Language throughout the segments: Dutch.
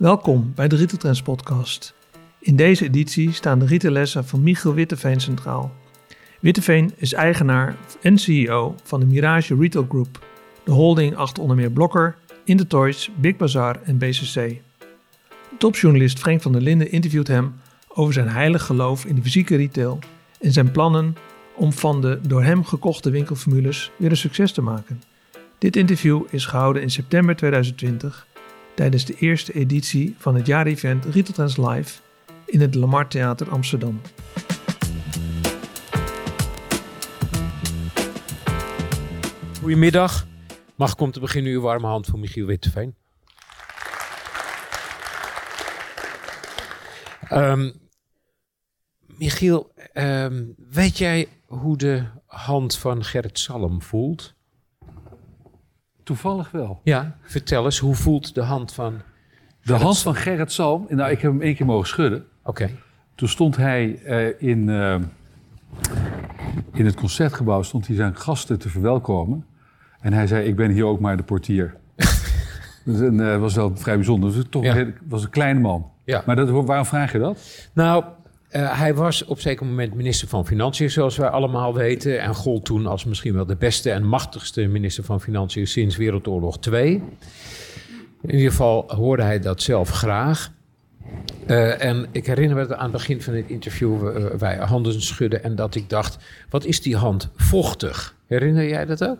Welkom bij de Retailtrends podcast. In deze editie staan de retaillessen van Michiel Witteveen centraal. Witteveen is eigenaar en CEO van de Mirage Retail Group, de holding achter onder meer Blokker, Intertoys, Big Bazaar en BCC. Topjournalist Frank van der Linden interviewt hem over zijn heilig geloof in de fysieke retail en zijn plannen om van de door hem gekochte winkelformules weer een succes te maken. Dit interview is gehouden in september 2020 tijdens de eerste editie van het jaarevent Retail Trends Live in het Lamar Theater Amsterdam. Goedemiddag. Mag ik om te beginnen uw warme hand voor Michiel Witteveen? Um, Michiel, ehm, weet jij hoe de hand van Gerrit Salm voelt? Toevallig wel. Ja, vertel eens, hoe voelt de hand van... De hand van Gerrit Salm, nou ik heb hem één keer mogen schudden. Oké. Toen stond hij uh, in, uh, in het concertgebouw, stond hij zijn gasten te verwelkomen. En hij zei, ik ben hier ook maar de portier. dat uh, was wel vrij bijzonder. Dus toch ja. was een kleine man. Ja. Maar dat, waarom vraag je dat? Nou, uh, hij was op zeker moment minister van Financiën, zoals wij allemaal weten. En gold toen als misschien wel de beste en machtigste minister van Financiën sinds Wereldoorlog 2. In ieder geval hoorde hij dat zelf graag. Uh, en ik herinner me aan het begin van het interview, uh, wij handen schudden. En dat ik dacht, wat is die hand vochtig? Herinner jij dat ook?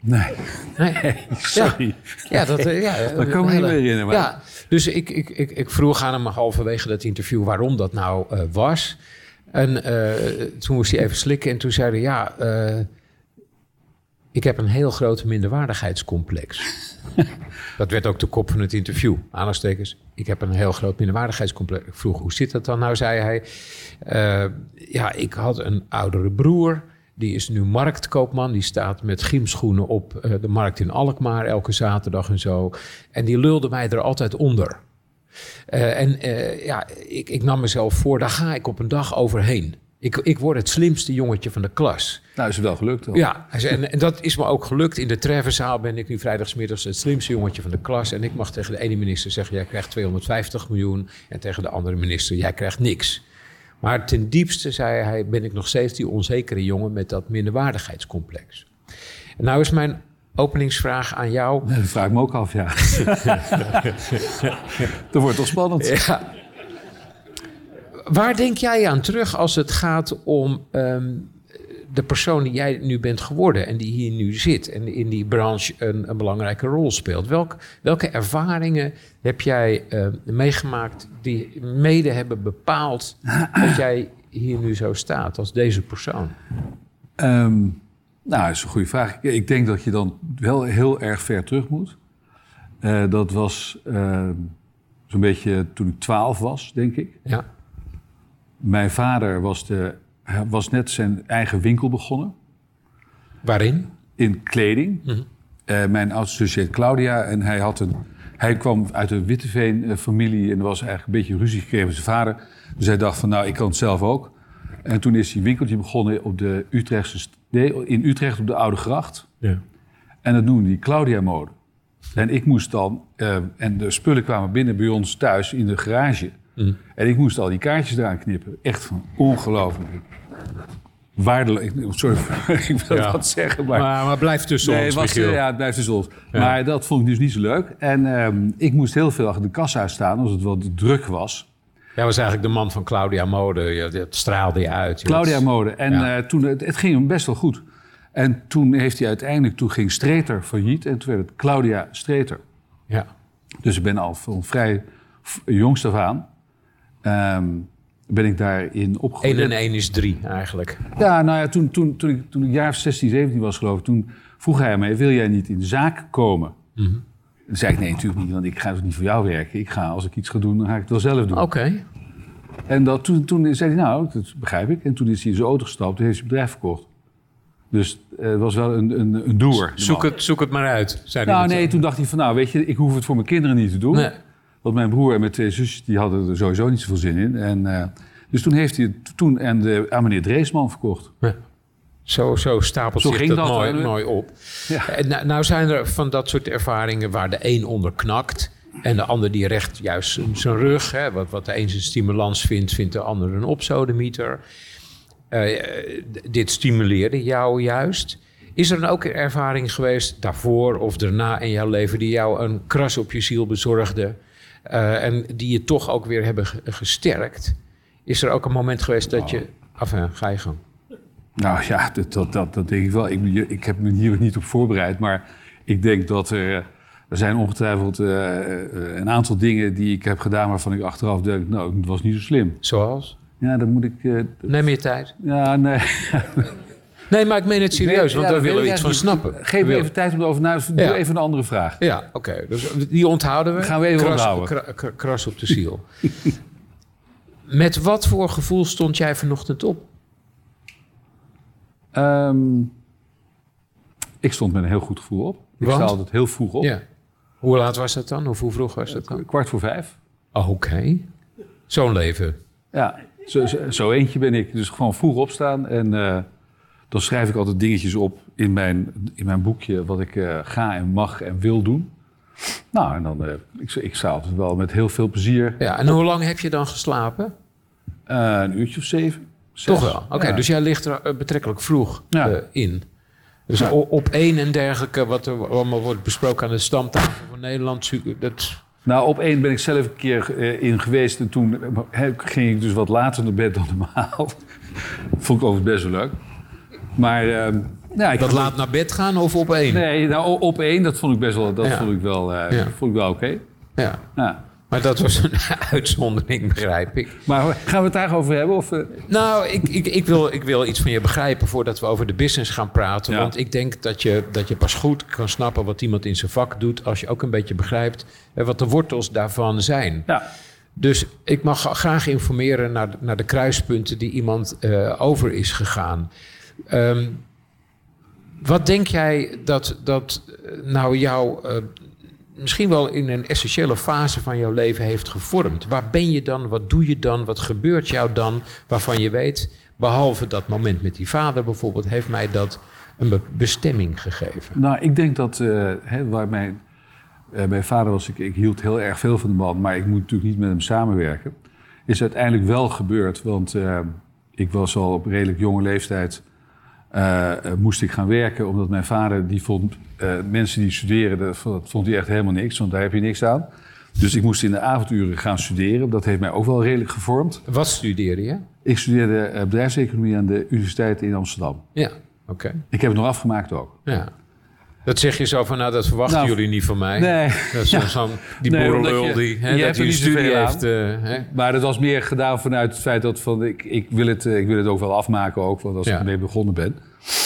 Nee. nee. Sorry. Ja, dat, ja, dat kan me niet meer herinneren. Ja, dus ik, ik, ik, ik vroeg aan hem halverwege dat interview waarom dat nou uh, was. En uh, toen moest hij even slikken en toen zei hij, ja, uh, ik heb een heel groot minderwaardigheidscomplex. dat werd ook de kop van het interview. Aanstekens, ik heb een heel groot minderwaardigheidscomplex. Ik vroeg, hoe zit dat dan? Nou, zei hij, ja, ik had een oudere broer... Die is nu marktkoopman. Die staat met gymschoenen op uh, de markt in Alkmaar elke zaterdag en zo. En die lulde mij er altijd onder. Uh, en uh, ja, ik, ik, nam mezelf voor, daar ga ik op een dag overheen. Ik, ik word het slimste jongetje van de klas. Nou, is het wel gelukt hoor. Ja, en, en dat is me ook gelukt. In de Trefferzaal ben ik nu vrijdagsmiddags het slimste jongetje van de klas. En ik mag tegen de ene minister zeggen, jij krijgt 250 miljoen. En tegen de andere minister, jij krijgt niks. Maar ten diepste, zei hij, ben ik nog steeds die onzekere jongen met dat minderwaardigheidscomplex. En nou is mijn openingsvraag aan jou. Nee, dat vraag ik me ook af, ja. dat wordt toch spannend. Ja. Waar denk jij aan terug als het gaat om um, de persoon die jij nu bent geworden en die hier nu zit en in die branche een, een belangrijke rol speelt. Welk, welke ervaringen heb jij uh, meegemaakt die mede hebben bepaald dat jij hier nu zo staat als deze persoon? Um, nou, dat is een goede vraag. Ik denk dat je dan wel heel erg ver terug moet. Uh, dat was uh, zo'n beetje toen ik twaalf was, denk ik. Ja. Mijn vader was de hij was net zijn eigen winkel begonnen. Waarin? In kleding. Mm -hmm. uh, mijn oudste zusje heet Claudia en hij, had een, hij kwam uit een Witteveen-familie en er was eigenlijk een beetje ruzie gekregen met zijn vader. Dus hij dacht van nou, ik kan het zelf ook. En toen is hij een winkeltje begonnen op de Utrechtse, nee, in Utrecht op de Oude Gracht. Ja. En dat noemde hij Claudia-mode. En ik moest dan, uh, en de spullen kwamen binnen bij ons thuis in de garage. Mm. En ik moest al die kaartjes eraan knippen. Echt van ongelooflijk. Waardeloos. Sorry, ik wil ja. wat zeggen. Maar, maar, maar blijf tussen nee, ons, was, Ja, het blijft tussen ons. Ja. Maar dat vond ik dus niet zo leuk. En um, ik moest heel veel achter de kassa staan als het wat druk was. Jij was eigenlijk de man van Claudia Mode. Dat straalde je uit. Je Claudia was... Mode. En ja. uh, toen, het, het, ging hem best wel goed. En toen heeft hij uiteindelijk, toen ging Streeter failliet. En toen werd het Claudia Streeter. Ja. Dus ik ben al van vrij jongst af aan. Um, ben ik daarin opgegroeid. 1 en 1 is 3 eigenlijk. Ja, nou ja, toen, toen, toen, ik, toen ik jaar 16, 17 was geloof ik, toen vroeg hij mij, wil jij niet in de zaak komen? Mm -hmm. Dan zei ik, nee natuurlijk niet, want ik ga dus niet voor jou werken. Ik ga, als ik iets ga doen, dan ga ik het wel zelf doen. Oké. Okay. En dat, toen, toen zei hij, nou, dat begrijp ik. En toen is hij in zijn auto gestapt en heeft zijn bedrijf verkocht. Dus het uh, was wel een, een, een doer. Zoek het, zoek het maar uit, zei nou, hij. nee, toen dacht hij van, nou, weet je, ik hoef het voor mijn kinderen niet te doen. Nee. Want mijn broer en mijn twee zusjes die hadden er sowieso niet zoveel zin in. En, uh, dus toen heeft hij het toen en de, aan meneer Dreesman verkocht. Ja. Zo, zo stapelt zo zich dat, dat mooi, mooi op. Ja. En nou, nou zijn er van dat soort ervaringen waar de een onder knakt... En de ander die recht juist zijn- rug. Hè, wat, wat de een zijn stimulans vindt, vindt de ander een opsodemieter. Eh, eh, dit stimuleerde jou juist. Is er dan ook een ervaring geweest daarvoor of daarna in jouw leven die jou een kras op je ziel bezorgde eh, en die je toch ook weer hebben ge- gesterkt? Is er ook een moment geweest dat je. Enfin, ga je gang. Nou ja, dat, dat, dat, dat denk ik wel. Ik, ik heb me hier niet op voorbereid, maar ik denk dat er... Er zijn ongetwijfeld eh, eh, een aantal dingen die ik heb gedaan waarvan ik achteraf denk, nou, het was niet zo slim. Zoals? Ja, dan moet ik... eh, Neem je tijd. ja, nee. Nee, maar ik meen het serieus, want Ja, daar willen we iets van snappen. Geef me even tijd om erover na te Doe even een andere vraag. Ja, oké. Dus die onthouden we. Gaan we even kras, onthouden. kra- kra- kras op de ziel. Met wat voor gevoel stond jij vanochtend op? Ehm, ik stond met een heel goed gevoel op. Ik Want? sta altijd heel vroeg op. Ja. Hoe laat was dat dan? Of hoe vroeg was dat dan? Kwart voor vijf. Oké. Zo'n leven. Ja, zo, zo, zo eentje ben ik. Dus gewoon vroeg opstaan. En eh, dan schrijf ik altijd dingetjes op in mijn, in mijn boekje... wat ik eh, ga en mag en wil doen. Nou, en dan... eh, ik, ik sta altijd wel met heel veel plezier. Ja, en hoe lang heb je dan geslapen? eh, een uurtje of zeven. zes. Toch wel. Oké, Ja. dus jij ligt er betrekkelijk vroeg Ja. in. Dus Ja. op één en dergelijke, wat er allemaal wordt besproken aan de stamtafel van Nederland, dat, Nou, op één ben ik zelf een keer in geweest. En toen ging ik dus wat later naar bed dan normaal. Vond ik overigens best wel leuk. Maar... ehm, ja, ik dat laat naar bed gaan of op één? Nee, nou, op één, dat vond ik best wel, dat Ja. vond ik wel, eh, Ja. vond ik wel oké. Ja. Ja. Maar dat was een uitzondering, begrijp ik. Maar gaan we het daarover hebben? Of, eh? Nou, ik, ik, ik, wil, ik wil iets van je begrijpen voordat we over de business gaan praten. Ja. Want ik denk dat je, dat je pas goed kan snappen wat iemand in zijn vak doet. als je ook een beetje begrijpt eh, wat de wortels daarvan zijn. Ja. Dus ik mag gra- graag informeren naar, de- naar de kruispunten die iemand eh, over is gegaan. Ehm, wat denk jij dat, dat eh, nou jou eh, misschien wel in een essentiële fase van jouw leven heeft gevormd? Waar ben je dan? Wat doe je dan? Wat gebeurt jou dan? Waarvan je weet, behalve dat moment met die vader bijvoorbeeld, heeft mij dat een be- bestemming gegeven. Nou, ik denk dat, eh, waar mijn, mijn vader was, ik, ik hield heel erg veel van de man, maar ik moet natuurlijk niet met hem samenwerken. Is uiteindelijk wel gebeurd, want ik was al op redelijk jonge leeftijd, eh, eh, moest ik gaan werken, omdat mijn vader, die vond eh, mensen die studeren, dat vond, hij echt helemaal niks, want daar heb je niks aan. Dus ik moest in de avonduren gaan studeren. Dat heeft mij ook wel redelijk gevormd. Wat studeerde je? Ik studeerde bedrijfseconomie aan de Universiteit in Amsterdam. Ja, oké. Ik heb het nog afgemaakt ook. Ja. Dat zeg je zo van, nou, dat verwachten Nou, jullie niet van mij. Nee, Dat is zo'n- zo'n, die Nee, je- die, hè, dat een zoveel studie heeft. eh, hè? maar dat was meer gedaan vanuit het feit dat van, ik, ik, wil het, eh, ik wil het ook wel afmaken, ook, want als Ja. ik ermee begonnen ben.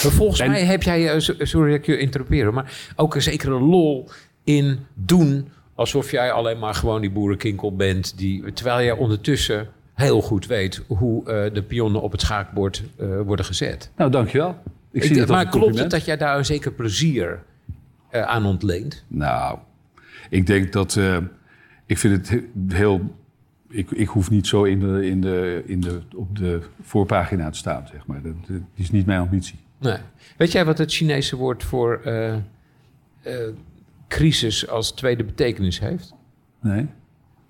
Maar volgens En- mij heb jij, eh, so- sorry dat ik je interrupeer, maar ook een zekere lol in doen alsof jij alleen maar gewoon die boerenkinkel bent. Die, terwijl jij ondertussen heel goed weet hoe de pionnen op het schaakbord worden gezet. Nou, dankjewel. Ik, Ik zie dat maar klopt het dat jij daar een zeker plezier aan ontleent? Nou, ik denk dat... eh, ik vind het he- heel... Ik, ik hoef niet zo in de, in de, in de, op de voorpagina te staan, zeg maar. Dat, dat is niet mijn ambitie. Nee. Weet jij wat het Chinese woord voor eh, eh, crisis als tweede betekenis heeft? Nee?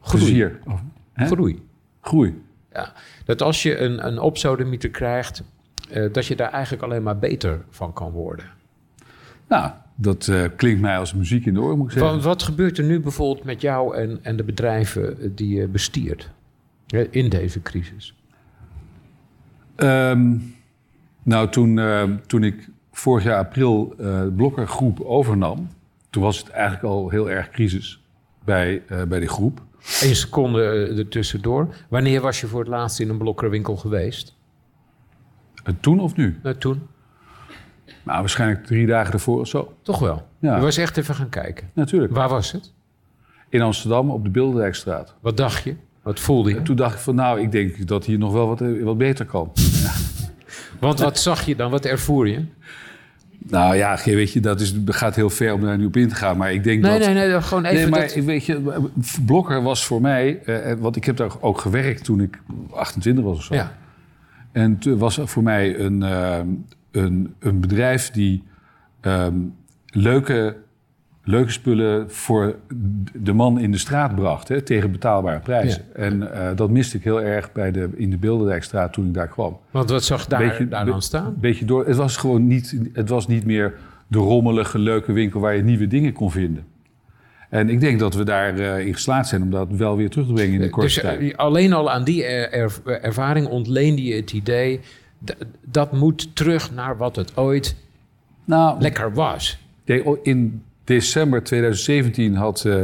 Groei. Plezier. Of? Groei. Groei. Ja. Dat als je een, een opsodemieter krijgt, eh, dat je daar eigenlijk alleen maar beter van kan worden. Nou, dat eh, klinkt mij als muziek in de oren, moet ik zeggen. Wat, wat gebeurt er nu bijvoorbeeld met jou en, en de bedrijven eh, die je bestiert in deze crisis? Ehm, nou, toen, eh, toen ik vorig jaar april eh de Blokkergroep overnam... toen was het eigenlijk al heel erg crisis bij, bij die groep. Eén seconde ertussendoor. Wanneer was je voor het laatst in een blokkerwinkel geweest? En toen of nu? Toen? Nou, waarschijnlijk drie dagen ervoor of zo. Toch wel. Ja. Je was echt even gaan kijken. Natuurlijk. Waar was het? In Amsterdam op de Bilderdijkstraat. Wat dacht je? Wat voelde je? En toen dacht ik van, nou, ik denk dat hier nog wel wat, eh, wat beter kan. Want wat zag je dan? Wat ervoer je? Nou ja, weet je, dat is, gaat heel ver om daar nu op in te gaan. Maar ik denk Nee, dat... nee, nee, gewoon even Nee, maar dat- ik weet je, Blokker was voor mij... eh, want ik heb daar ook gewerkt toen ik 28 was of zo. Ja, En het was voor mij een, ehm, een, een bedrijf die ehm, leuke leuke spullen voor de man in de straat bracht. Hè, tegen betaalbare prijzen. En eh, dat miste ik heel erg bij de, in de Bilderdijkstraat toen ik daar kwam. Want wat zag daar, beetje, daar dan staan? Beetje door, het was gewoon niet, het was niet meer de rommelige, leuke winkel waar je nieuwe dingen kon vinden. En ik denk dat we daarin uh, in geslaagd zijn om dat wel weer terug te brengen in de korte dus, tijd. Dus alleen al aan die ervaring ontleende je het idee... dat moet terug naar wat het ooit nou, lekker was. In december 2017 had uh,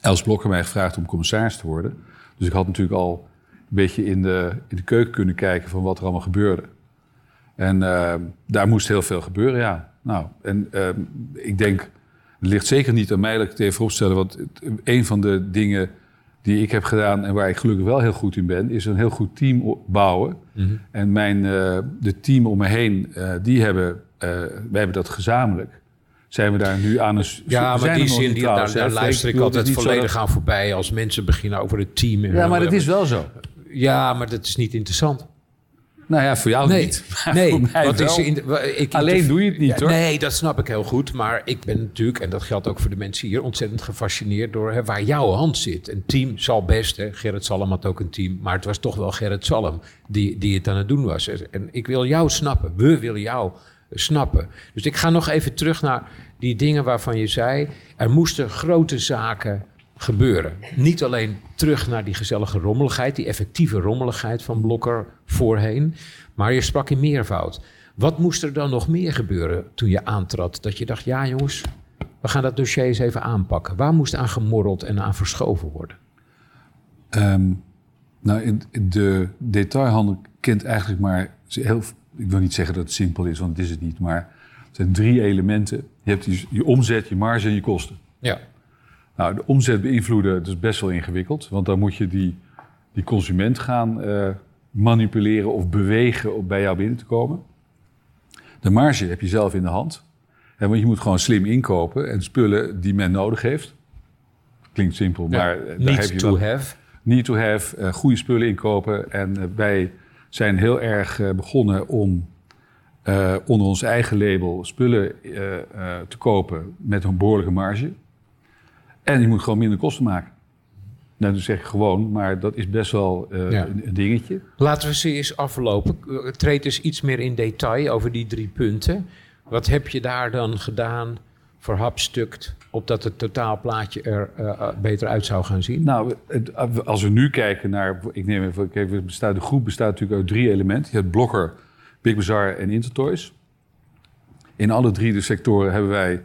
Els Blokker mij gevraagd om commissaris te worden. Dus ik had natuurlijk al een beetje in de, in de keuken kunnen kijken van wat er allemaal gebeurde. En uh, daar moest heel veel gebeuren, ja. Nou, en uh, ik denk, het ligt zeker niet aan mij dat ik het even opstellen. Want een van de dingen die ik heb gedaan en waar ik gelukkig wel heel goed in ben, is een heel goed team bouwen. Mm -hmm. En mijn, de team om me heen, die hebben, wij hebben dat gezamenlijk zijn we daar nu aan een... Ja, maar die zin, die, daar, daar luister ik altijd volledig aan voorbij... als mensen beginnen over het team. En ja, maar dat is wel zo. Ja, maar dat is niet interessant. Nou ja, voor jou nee, niet. nee, voor mij wat is in, ik, Alleen doe je het niet, ja, hoor. Nee, dat snap ik heel goed. Maar ik ben natuurlijk, en dat geldt ook voor de mensen hier... ontzettend gefascineerd door hè, waar jouw hand zit. Een team zal best, hè, Gerrit Salm had ook een team... maar het was toch wel Gerrit Salm die, die het aan het doen was. En ik wil jou snappen. We willen jou snappen. Dus ik ga nog even terug naar die dingen waarvan je zei... er moesten grote zaken gebeuren. Niet alleen terug naar die gezellige rommeligheid... die effectieve rommeligheid van Blokker voorheen... maar je sprak in meervoud. Wat moest er dan nog meer gebeuren toen je aantrad? Dat je dacht, ja jongens, we gaan dat dossier eens even aanpakken. Waar moest aan gemorreld en aan verschoven worden? Um, nou, in, de detailhandel kent eigenlijk maar heel ik wil niet zeggen dat het simpel is, want het is het niet. Maar het zijn drie elementen. Je hebt je, je omzet, je marge en je kosten. Ja. Nou, de omzet beïnvloeden, dat is best wel ingewikkeld. Want dan moet je die, die consument gaan uh, manipuleren of bewegen om bij jou binnen te komen. De marge heb je zelf in de hand. En want je moet gewoon slim inkopen en spullen die men nodig heeft. Klinkt simpel, ja, maar daar need heb je to wel, have. Need to have, uh, goede spullen inkopen. En uh, bij zijn heel erg begonnen om onder ons eigen label spullen te kopen met een behoorlijke marge. En je moet gewoon minder kosten maken. Nou, dat zeg ik gewoon, maar dat is best wel ja. een, een, dingetje. Laten we ze eens aflopen. Treed eens iets meer in detail over die drie punten. Wat heb je daar dan gedaan, verhapstukt, opdat het totaalplaatje er uh, beter uit zou gaan zien? Nou, als we nu kijken naar, ik neem even, kijk, bestaat, de groep bestaat natuurlijk uit drie elementen. Je hebt Blokker, Big Bazaar en Intertoys. In alle drie de sectoren hebben wij,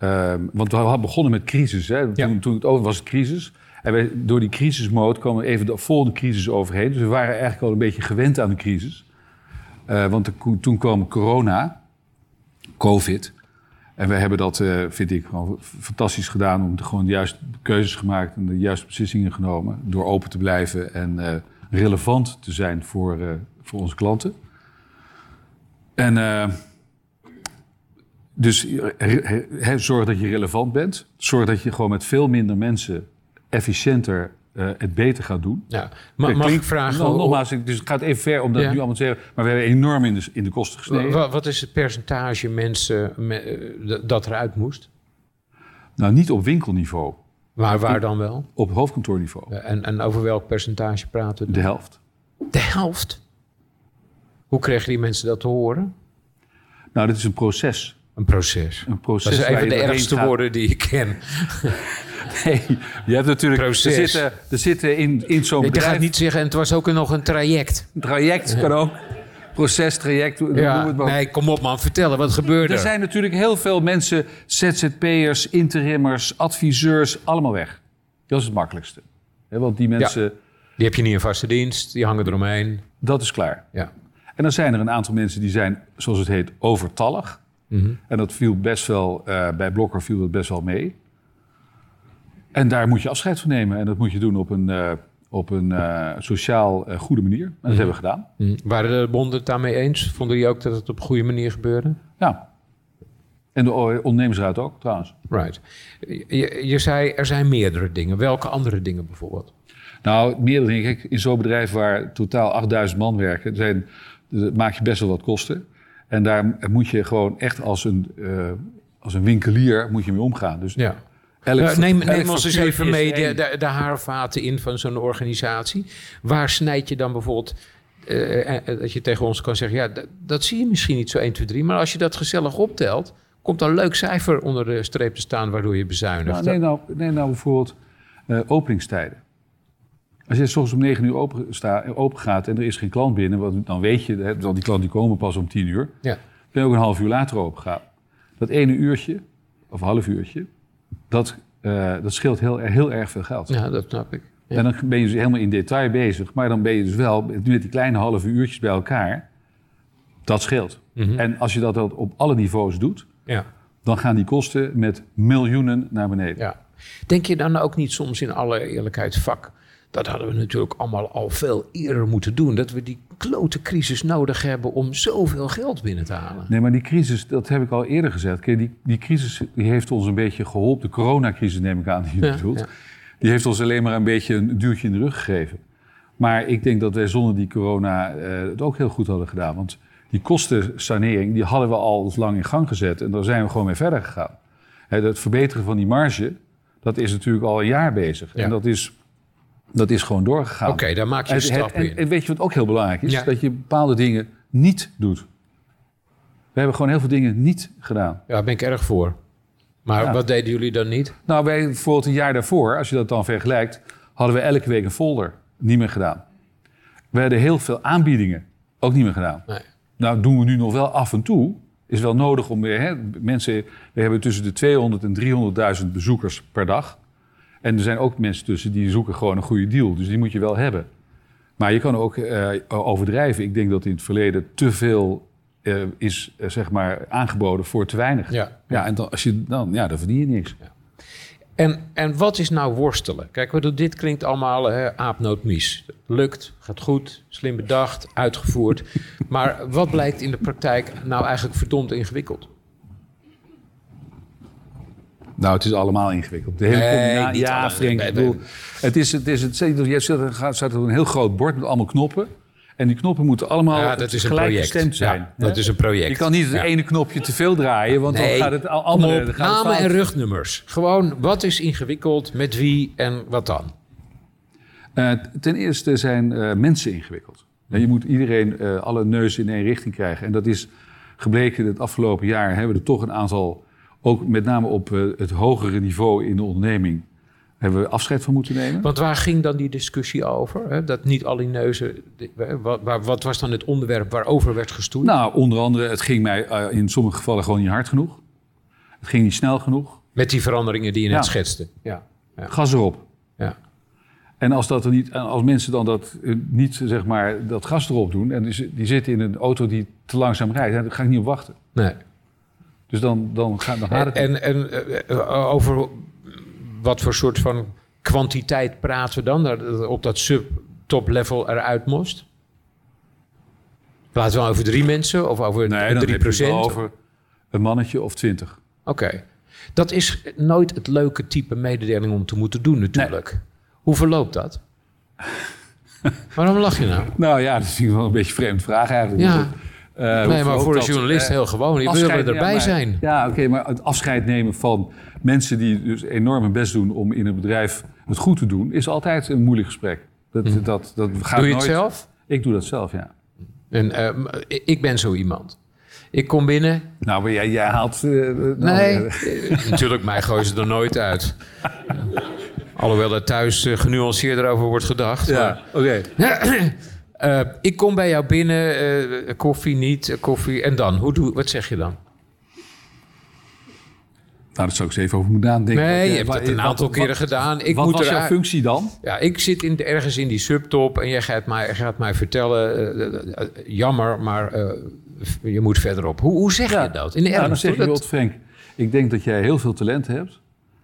um, want we hadden begonnen met crisis. Hè? Ja. Toen, toen het over was, het crisis. En wij, door die crisismode kwamen we even de volgende crisis overheen. Dus we waren eigenlijk al een beetje gewend aan de crisis. Uh, want de, toen kwam corona, COVID. En we hebben dat, uh, vind ik, gewoon fantastisch gedaan. Om de, gewoon de juiste keuzes gemaakt en de juiste beslissingen genomen. Door open te blijven en uh, relevant te zijn voor, voor onze klanten. En dus he, zorg dat je relevant bent. Zorg dat je gewoon met veel minder mensen efficiënter uh, het beter gaat doen. Ja. Maar mag ik vragen... Nou, nogmaals, dus het gaat even ver om dat ja. nu allemaal te zeggen... maar we hebben enorm in de, in de kosten gesneden. Wat, wat is het percentage mensen me, uh, dat eruit moest? Nou, niet op winkelniveau. Maar waar dan wel? Op hoofdkantoorniveau. Ja, en, en over welk percentage praten we? De helft. De helft? Hoe kregen die mensen dat te horen? Nou, dit is een proces. Een proces. Een proces dat is een van de ergste gaat... woorden die ik ken. Nee, je hebt natuurlijk... Proces. Er zitten, er zitten in, in zo'n bedrijf... Ik ga niet zeggen, en het was ook nog een traject. Een traject kan ook. Proces, traject, ja, het maar. Nee, kom op man, vertel, wat gebeurde er? Er zijn natuurlijk heel veel mensen, ZZP'ers, interimmers, adviseurs, allemaal weg. Dat is het makkelijkste. He, want die mensen... Ja, die heb je niet in vaste dienst, die hangen eromheen. Dat is klaar. Ja. En dan zijn er een aantal mensen die zijn, zoals het heet, overtallig. Mm -hmm. En dat viel best wel, uh, bij Blokker viel dat best wel mee. En daar moet je afscheid van nemen. En dat moet je doen op een, uh, op een uh, sociaal goede manier. En dat mm. hebben we gedaan. Mm. Waren de bonden het daarmee eens? Vonden jullie ook dat het op een goede manier gebeurde? Ja. En de ondernemersraad ook, trouwens. Right. Je, je zei, er zijn meerdere dingen. Welke andere dingen bijvoorbeeld? Nou, meerdere dingen. Kijk, in zo'n bedrijf waar totaal 8000 man werken... Zijn, maak je best wel wat kosten. En daar moet je gewoon echt als een als een winkelier moet je mee omgaan. Dus Ja. elk, Eh, neem neem ons eens even mee de, de, de haarvaten in van zo'n organisatie. Waar snijd je dan bijvoorbeeld... eh, eh, dat je tegen ons kan zeggen... ja, dat, dat zie je misschien niet zo 1, 2, 3... maar als je dat gezellig optelt... komt een leuk cijfer onder de streep te staan... waardoor je bezuinigt. Nou, neem, nou, neem nou bijvoorbeeld eh, openingstijden. Als je soms om 9 uur open, sta, open gaat en er is geen klant binnen, want dan weet je, hè, want die klanten die komen pas om 10 uur. Ja. Ben je ook een half uur later open gaan. Dat ene uurtje, of een half uurtje, dat, eh, dat scheelt heel, heel erg veel geld. ja, dat snap ik. Ja. En dan ben je dus helemaal in detail bezig. Maar dan ben je dus wel met die kleine halve uurtjes bij elkaar. Dat scheelt. Mhm. En als je dat op alle niveaus doet, Ja. dan gaan die kosten met miljoenen naar beneden. Ja. Denk je dan ook niet soms in alle eerlijkheid, vak, dat hadden we natuurlijk allemaal al veel eerder moeten doen. Dat we die klote crisis nodig hebben om zoveel geld binnen te halen. Nee, maar die crisis, dat heb ik al eerder gezegd. Kijk, die, die crisis die heeft ons een beetje geholpen. De coronacrisis neem ik aan die je Ja, bedoelt. ja. Die heeft ons alleen maar een beetje een duwtje in de rug gegeven. Maar ik denk dat wij zonder die corona eh, het ook heel goed hadden gedaan. Want die kostensanering, die hadden we al lang in gang gezet. En daar zijn we gewoon mee verder gegaan. Het verbeteren van die marge, dat is natuurlijk al een jaar bezig. Ja. En dat is, dat is gewoon doorgegaan. Oké, daar maak je een En, stap en, in. en weet je wat ook heel belangrijk is? Ja. Dat je bepaalde dingen niet doet. We hebben gewoon heel veel dingen niet gedaan. Ja, daar ben ik erg voor. Maar Ja. wat deden jullie dan niet? Nou, wij bijvoorbeeld een jaar daarvoor, als je dat dan vergelijkt, hadden we elke week een folder. Niet meer gedaan. We hadden heel veel aanbiedingen. Ook niet meer gedaan. Nee. Nou, doen we nu nog wel af en toe. Is wel nodig om weer. Hè, mensen, we hebben tussen de 200 en 300.000 bezoekers per dag. En er zijn ook mensen tussen die zoeken gewoon een goede deal. Dus die moet je wel hebben. Maar je kan ook eh, overdrijven. Ik denk dat in het verleden te veel eh, is eh, zeg maar aangeboden voor te weinig. Ja. Ja, en dan, als je, dan, ja, dan verdien je niks. En, en wat is nou worstelen? Kijk, dit klinkt allemaal hè. Lukt, gaat goed, slim bedacht, uitgevoerd. maar wat blijkt in de praktijk nou eigenlijk verdomd ingewikkeld? Nou, het is allemaal ingewikkeld. De hele Nee, ja, Frank, ik bedoel, het is, het is het, je er staat er een heel groot bord met allemaal knoppen. En die knoppen moeten allemaal Ja, dat is een gelijk project. gestemd zijn. Ja, dat is een project. Je kan niet het Ja. ene knopje te veel draaien, want Nee, dan gaat het al Kom andere. op, dan gaat het namen en rugnummers. Gewoon, wat is ingewikkeld, met wie en wat dan? Eh, ten eerste zijn eh, mensen ingewikkeld. En je moet iedereen eh, alle neuzen in één richting krijgen. En dat is gebleken het afgelopen jaar hebben we er toch een aantal, ook met name op eh, het hogere niveau in de onderneming, hebben we afscheid van moeten nemen. Want waar ging dan die discussie over? Hè? Dat niet al die neuzen... Wat, wat was dan het onderwerp waarover werd gestoeid? Nou, onder andere, het ging mij eh, in sommige gevallen gewoon niet hard genoeg. Het ging niet snel genoeg. Met die veranderingen die je net schetste. Ja. Ja. Gas erop. ja. En als, dat er niet, als mensen dan dat eh, niet, zeg maar, dat gas erop doen... en die, zi- die zitten in een auto die te langzaam rijdt... daar ga ik niet op wachten. Nee. Dus dan, dan, gaat, dan gaat het En, en eh, over wat voor soort van kwantiteit praten we dan? Dat op dat sub-top level eruit moest? Praten we over drie mensen of over Nee, dan drie procent? over een mannetje of twintig. Oké. Dat is nooit het leuke type mededeling om te moeten doen natuurlijk. Hoe verloopt dat? Waarom lach je nou? Nou ja, dat is wel een beetje een vreemde vraag eigenlijk. Ja. Eh, nee, maar voor een dat? journalist Eh, heel gewoon. Je wil afscheid- erbij ja, maar- zijn. Ja, oké, maar het afscheid nemen van mensen die dus enorm hun best doen... om in een bedrijf het goed te doen... is altijd een moeilijk gesprek. Dat, dat, dat gaat. Doe je het zelf? Ik doe dat zelf, ja. En, eh, ik ben zo iemand. Ik kom binnen. Nou, maar jij, jij haalt... nou, Nee, natuurlijk, mij gooien ze er nooit uit. Alhoewel er thuis genuanceerder over wordt gedacht. ja, oké. eh, ik kom bij jou binnen, eh, koffie niet, eh, koffie. En dan, Hoe doe, wat zeg je dan? Nou, daar zou ik eens even over moeten nadenken. Nee, je hebt het een aantal wat- keren gedaan. Ik wat moet was er jouw functie dan? Ja, ik zit in, ergens in die subtop en jij gaat mij, gaat mij vertellen... jammer, maar je moet verderop. Hoe, hoe zeg je dat? In de Ja, dan zeg je dat- Frank, ik denk dat jij heel veel talent hebt.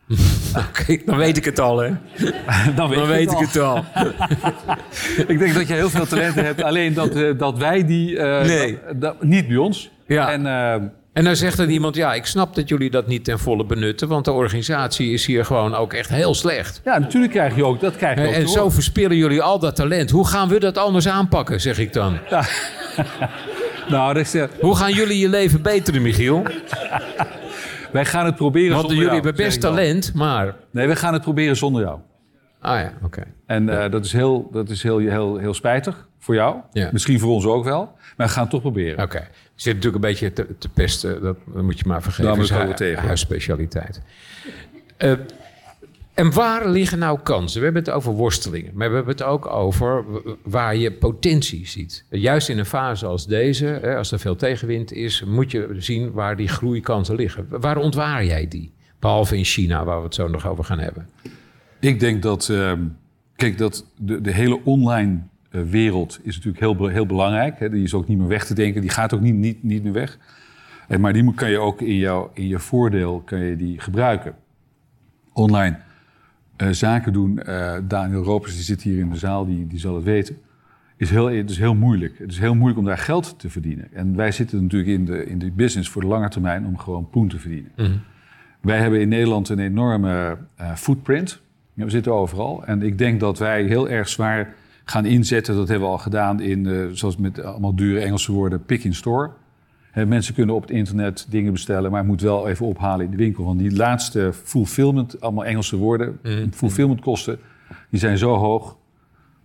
Oké, dan weet ik het al, hè? Dan weet, Dan je weet het ik het al. Ik denk dat jij heel veel talenten hebt, alleen dat, eh, dat wij die... eh, Nee. dat- dat- niet bij ons. Ja. En, eh, En dan zegt er iemand, ja, ik snap dat jullie dat niet ten volle benutten... want de organisatie is hier gewoon ook echt heel slecht. ja, natuurlijk krijg je ook, dat krijg je ook En zo verspillen jullie al dat talent. Hoe gaan we dat anders aanpakken, zeg ik dan? Nou, dat is, eh, Hoe gaan jullie je leven beteren, Michiel? Wij gaan het proberen Want zonder jullie jou, hebben best talent, maar... Nee, we gaan het proberen zonder jou. Ah ja, oké. En eh, dat is, heel, dat is heel, heel, heel spijtig voor jou. Ja. Misschien voor ons ook wel. Maar we gaan het toch proberen. Oké. Je zit natuurlijk een beetje te, te pesten. Dat, dat moet je maar vergeten. Dat is hu- tegen. Huisspecialiteit. Eh, en waar liggen nou kansen? We hebben het over worstelingen. Maar we hebben het ook over waar je potentie ziet. Juist in een fase als deze, als er veel tegenwind is... moet je zien waar die groeikansen liggen. Waar ontwaar jij die? Behalve in China, waar we het zo nog over gaan hebben. Ik denk dat, ehm, kijk, dat de, de hele online eh, wereld is natuurlijk heel, heel belangrijk. Die is ook niet meer weg te denken. Die gaat ook niet, niet, niet meer weg. Maar die kan je ook in, jouw in je voordeel kan je die gebruiken. Online eh, zaken doen. eh, Daniel Ropers, die zit hier in de zaal, die, die zal het weten. Is heel, het is heel moeilijk. Het is heel moeilijk om daar geld te verdienen. En wij zitten natuurlijk in de, in de business voor de lange termijn om gewoon poen te verdienen. Wij hebben in Nederland een enorme eh, footprint. We zitten overal. En ik denk dat wij heel erg zwaar gaan inzetten. Dat hebben we al gedaan in, zoals met allemaal dure Engelse woorden, pick in store. Mensen kunnen op het internet dingen bestellen, maar het moet wel even ophalen in de winkel. Want die laatste fulfillment, allemaal Engelse woorden, fulfillmentkosten, die zijn zo hoog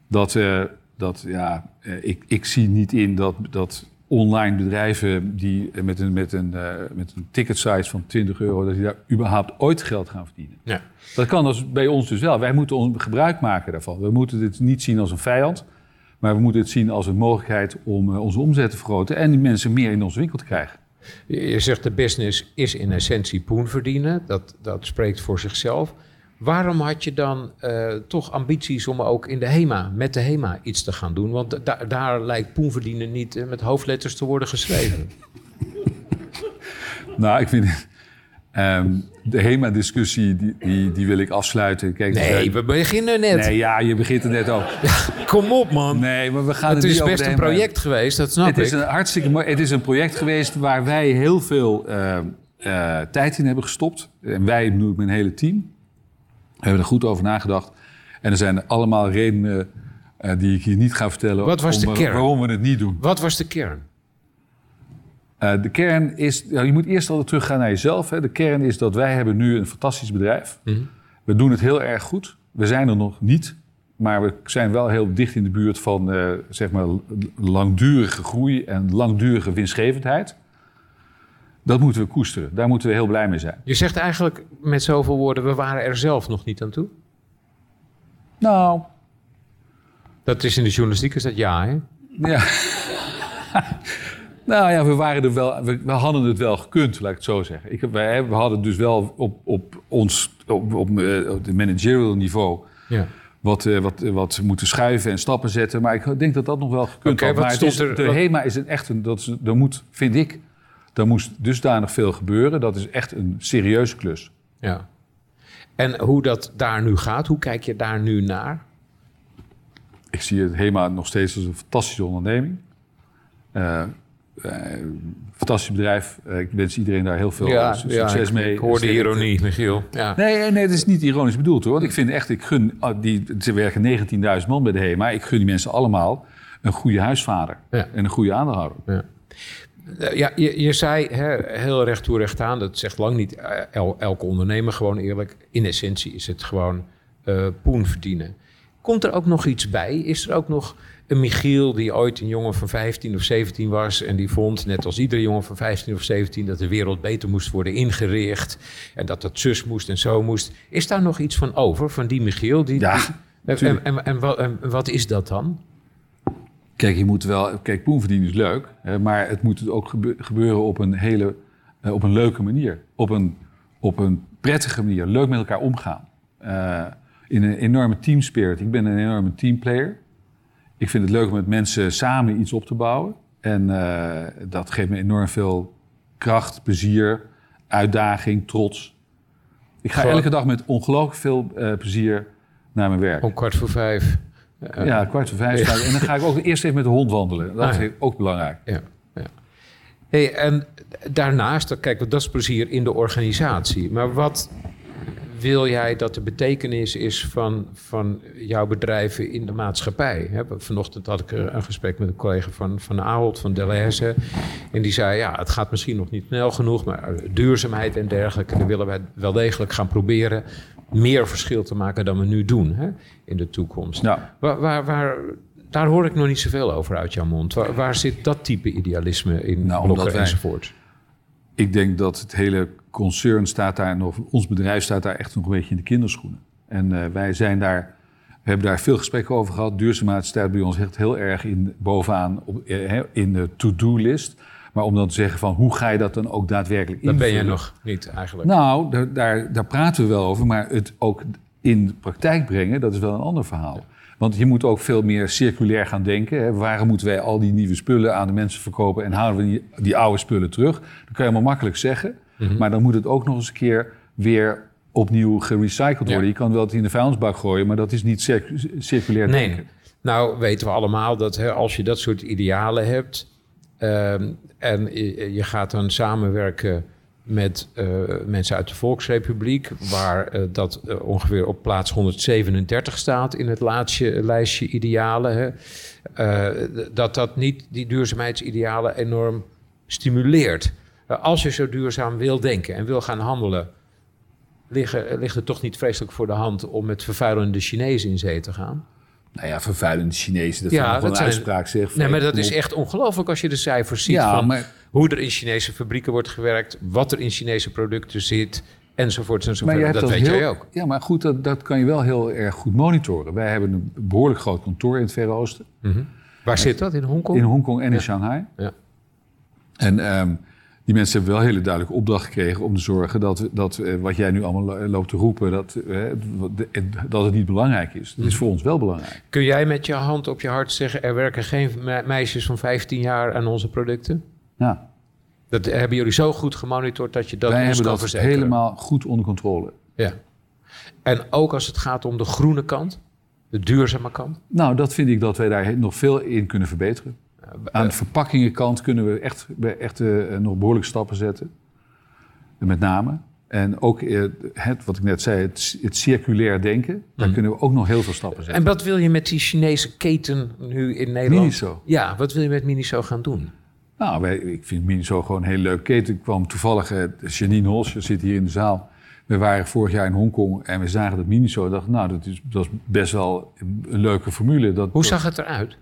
dat, eh, dat ja, eh, ik, ik zie niet in dat, dat online bedrijven die met een, met, een, eh, met een ticket size van 20 euro, dat die daar überhaupt ooit geld gaan verdienen. Ja. Dat kan dus bij ons dus wel. Wij moeten ons gebruik maken daarvan. We moeten dit niet zien als een vijand, maar we moeten het zien als een mogelijkheid om eh, onze omzet te vergroten en die mensen meer in onze winkel te krijgen. Je zegt de business is in essentie poen verdienen. Dat, dat spreekt voor zichzelf. Waarom had je dan eh, toch ambities om ook in de HEMA, met de HEMA iets te gaan doen? Want da- daar lijkt poen verdienen niet eh, met hoofdletters te worden geschreven. Nou, ik vind ehm, de HEMA-discussie, die, die, die wil ik afsluiten. Kijk, Nee, zijn- we beginnen net. nee, ja, je begint er net ook. Kom op, man. Nee, maar we gaan het het, is best een project geweest, dat snap Het ik. is een hartstikke mooi. Het is een project geweest waar wij heel veel eh, eh, tijd in hebben gestopt. En wij, bedoel ik mijn hele team, hebben er goed over nagedacht. En er zijn allemaal redenen eh, die ik hier niet ga vertellen. Wat was de kern? Waarom we het niet doen. Wat was de kern? Eh, de kern is, ja, je moet eerst altijd teruggaan naar jezelf. Hè. De kern is dat wij hebben nu een fantastisch bedrijf. We doen het heel erg goed. We zijn er nog niet, maar we zijn wel heel dicht in de buurt van eh, zeg maar langdurige groei en langdurige winstgevendheid. Dat moeten we koesteren. Daar moeten we heel blij mee zijn. Je zegt eigenlijk met zoveel woorden, we waren er zelf nog niet aan toe. Nou, Dat is in de journalistiek, is dat ja, hè? ja. Nou ja, we, waren er wel, we, we hadden het wel gekund, laat ik het zo zeggen. Ik, wij, we hadden dus wel op, op ons, op, op, eh, op de managerial niveau Ja. wat, eh, wat, eh, wat moeten schuiven en stappen zetten. Maar ik denk dat dat nog wel gekund had. wat Maar het is, er- de wat- HEMA is een echt een... Dat is, er moet, vind ik, daar moest dusdanig veel gebeuren. Dat is echt een serieuze klus. ja. En hoe dat daar nu gaat, hoe kijk je daar nu naar? Ik zie het HEMA nog steeds als een fantastische onderneming. Eh, fantastisch bedrijf. Eh, ik wens iedereen daar heel veel eh, su- succes ik, mee. Ik hoor de ironie, Michiel. Ja. Nee, nee, nee, dat is niet ironisch bedoeld hoor. Want ik vind echt, ik gun, ah, die, ze werken 19.000 man bij de HEMA. Ik gun die mensen allemaal een goede huisvader Ja. en een goede aandeelhouder. Ja. Eh, Ja, je, je zei hè, heel recht toe recht aan, dat zegt lang niet eh, el- elke ondernemer gewoon eerlijk. In essentie is het gewoon eh, poen verdienen. Komt er ook nog iets bij? Is er ook nog een Michiel die ooit een jongen van 15 of 17 was en die vond, net als iedere jongen van 15 of 17, dat de wereld beter moest worden ingericht en dat dat zus moest en zo moest. Is daar nog iets van over, van die Michiel? Die, Ja, die- en, en, en, wat- en wat is dat dan? Kijk, je moet wel. Kijk, poen verdienen is leuk, hè, maar het moet ook gebe- gebeuren op een hele, eh, op een leuke manier, op een, op een prettige manier, leuk met elkaar omgaan, Eh, in een enorme teamspirit. Ik ben een enorme teamplayer. Ik vind het leuk om met mensen samen iets op te bouwen, en eh, dat geeft me enorm veel kracht, plezier, uitdaging, trots. Ik ga elke dag met ongelooflijk veel eh, plezier naar mijn werk. Om kwart voor vijf. Eh, Ja, kwart voor vijf. En dan ga ik ook eerst even met de hond wandelen. Dat Ah, ja. ik ook belangrijk. Ja, ja. Hey, en daarnaast, kijk, dat is plezier in de organisatie. Maar wat wil jij dat de betekenis is van, van jouw bedrijven in de maatschappij? Hè, Vanochtend had ik een gesprek met een collega van, van Ahold, van Delhaize. En die zei, ja, het gaat misschien nog niet snel genoeg... maar duurzaamheid en dergelijke, daar willen wij wel degelijk gaan proberen... meer verschil te maken dan we nu doen in de toekomst. Ja. Waar, waar, waar, daar hoor ik nog niet zoveel over uit jouw mond. Waar, waar zit dat type idealisme in Nou, Blokker wij- enzovoort? Ik denk dat het hele concern staat daar, en of ons bedrijf staat daar echt nog een beetje in de kinderschoenen. En eh, wij zijn daar, we hebben daar veel gesprekken over gehad. Duurzaamheid staat bij ons echt heel erg in, bovenaan op, eh, in de to-do-list. Maar om dan te zeggen van hoe ga je dat dan ook daadwerkelijk Dat ben invullen? je nog niet eigenlijk. Nou, daar, daar, daar praten we wel over, maar het ook in de praktijk brengen, dat is wel een ander verhaal. Want je moet ook veel meer circulair gaan denken. Hè. Waarom moeten wij al die nieuwe spullen aan de mensen verkopen en halen we die, die oude spullen terug? Dat kan je helemaal makkelijk zeggen, Mhm. maar dan moet het ook nog eens een keer weer opnieuw gerecycled worden. Ja. Je kan wel het in de vuilnisbak gooien, maar dat is niet circu- circulair Nee. denken. Nou weten we allemaal dat hè, als je dat soort idealen hebt... ehm, en je, gaat dan samenwerken met eh, mensen uit de Volksrepubliek... waar eh, dat eh, ongeveer op plaats 137 staat in het laatste lijstje idealen... Hè, dat dat niet die duurzaamheidsidealen enorm stimuleert. Eh, als je zo duurzaam wil denken en wil gaan handelen... Liggen, ligt het toch niet vreselijk voor de hand om met vervuilende Chinezen in zee te gaan? Nou ja, vervuilende Chinezen, dat Ja, is wel een uitspraak zeg. Nee, maar dat is echt ongelooflijk als je de cijfers ziet Ja, van maar- hoe er in Chinese fabrieken wordt gewerkt, wat er in Chinese producten zit, enzovoort enzovoort. dat, weet heel- jij ook. Ja, maar goed, dat, dat kan je wel heel erg goed monitoren. Wij hebben een behoorlijk groot kantoor in het Verre Oosten. Waar zit dat? In Hongkong? In Hongkong en in Shanghai. Ja. En ehm, die mensen hebben wel een hele duidelijke opdracht gekregen om te zorgen dat, dat eh, wat jij nu allemaal lo- loopt te roepen, dat, eh, dat het niet belangrijk is. Dat is voor ons wel belangrijk. Kun jij met je hand op je hart zeggen, er werken geen me- meisjes van 15 jaar aan onze producten? Ja, Dat hebben jullie zo goed gemonitord dat je dat wij hebben dat verzekeren. helemaal goed onder controle. Ja. En ook als het gaat om de groene kant, de duurzame kant. Nou, dat vind ik dat wij daar nog veel in kunnen verbeteren. Aan de verpakkingenkant kunnen we echt, echt eh, nog behoorlijke stappen zetten. Met name. En ook eh, het, wat ik net zei, het, het circulair denken. Daar kunnen we ook nog heel veel stappen zetten. En wat wil je met die Chinese keten nu in Nederland? Miniso. Ja, wat wil je met Miniso gaan doen? Nou, wij, ik vind Miniso gewoon een hele leuke keten. Ik kwam toevallig, eh, Janine Hols zit hier in de zaal. We waren vorig jaar in Hongkong en we zagen dat Miniso. Dacht, nou, dat is, dat is best wel een leuke formule. Dat, Hoe zag het eruit?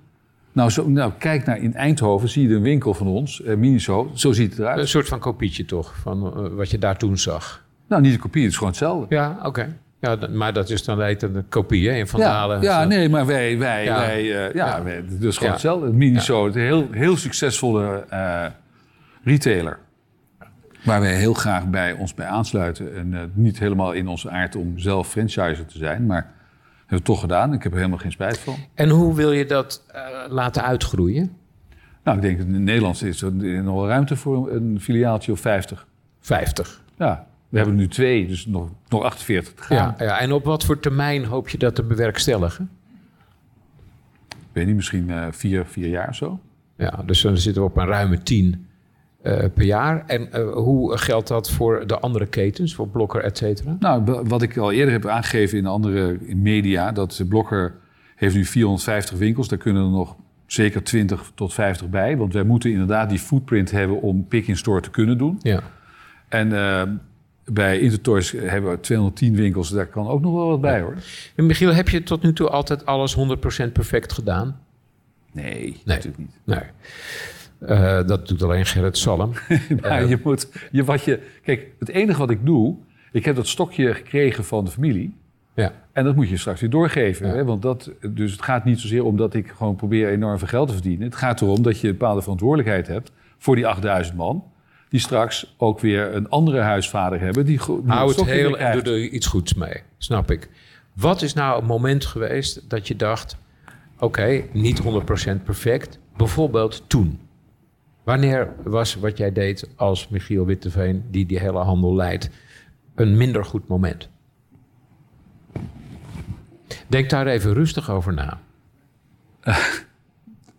Nou, zo, nou, kijk naar in Eindhoven, zie je een winkel van ons, eh, Miniso. Zo ziet het eruit. Een soort van kopietje toch, van eh, wat je daar toen zag. Nou, niet een kopie, het is gewoon hetzelfde. Ja, oké. Ja, maar dat is dan heet een kopie hè, in Vandalen. ja, ja nee, maar wij, wij, Ja. wij eh, ja, Ja. wij- is gewoon hetzelfde. Het Miniso, een heel, heel succesvolle eh, retailer. Waar wij heel graag bij ons bij aansluiten. En niet helemaal in onze aard om zelf franchiser te zijn, maar hebben we toch gedaan. Ik heb er helemaal geen spijt van. En hoe wil je dat eh, laten uitgroeien? Nou, ik denk dat in Nederland is er nog ruimte voor een filiaaltje of 50. 50. Ja, we hebben nu twee, dus nog, nog 48 te gaan. Ja, ja, en op wat voor termijn hoop je dat te bewerkstelligen? Ik weet niet, misschien eh, vier, vier jaar of zo. Ja, dus dan zitten we op een ruime 10 eh, per jaar. En eh, hoe geldt dat voor de andere ketens, voor Blokker, et cetera? Nou, wat ik al eerder heb aangegeven in andere media, dat Blokker heeft nu 450 winkels. Daar kunnen er nog zeker 20 tot 50 bij. Want wij moeten inderdaad die footprint hebben om pick-in-store te kunnen doen. Ja. En eh, bij Intertoys hebben we 210 winkels. Daar kan ook nog wel wat bij hoor. En Michiel, heb je tot nu toe altijd alles 100% perfect gedaan? Nee, natuurlijk niet. Nee. Eh, dat doet alleen Gerrit Salm. Maar je moet, je, wat je, kijk, het enige wat ik doe, ik heb dat stokje gekregen van de familie. ja. En dat moet je straks weer doorgeven. Ja. Hè? Want dat, dus het gaat niet zozeer om dat ik gewoon probeer enorm veel geld te verdienen. Het gaat erom dat je een bepaalde verantwoordelijkheid hebt voor die 8000 man. Die straks ook weer een andere huisvader hebben. Die, Hou het heel en doe er iets goeds mee. Snap ik. Wat is nou een moment geweest dat je dacht... oké, niet 100% perfect. Bijvoorbeeld toen. Wanneer was wat jij deed als Michiel Witteveen... die die hele handel leidt, een minder goed moment? Denk daar even rustig over na.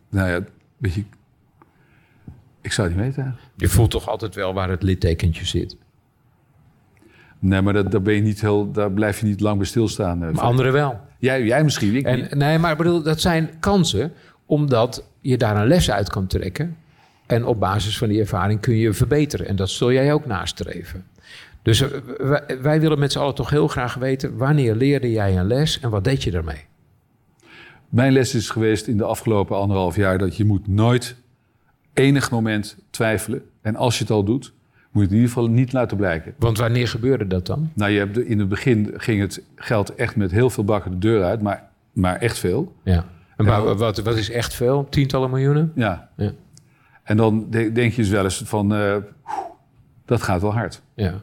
Nou ja, weet je, ik zou het niet weten. Je voelt toch altijd wel waar het littekentje zit. Nee, maar dat, daar, ben je niet heel, daar blijf je niet lang bij stilstaan. eh. Maar anderen wel. Jij, jij misschien, ik niet. En, nee, maar ik bedoel, dat zijn kansen omdat je daar een les uit kan trekken. En op basis van die ervaring kun je verbeteren. En dat zul jij ook nastreven. Dus wij, wij willen met z'n allen toch heel graag weten... wanneer leerde jij een les en wat deed je daarmee? Mijn les is geweest in de afgelopen anderhalf jaar dat je moet nooit enig moment twijfelen. En als je het al doet, moet je het in ieder geval niet laten blijken. Want wanneer gebeurde dat dan? Nou, je hebt de- in het begin ging het geld echt met heel veel bakken de deur uit, maar, maar echt veel. Ja. En wa- wat, wat is echt veel? Tientallen miljoenen? Ja. Ja. En dan de- denk je dus wel eens van, eh, dat gaat wel hard. Ja.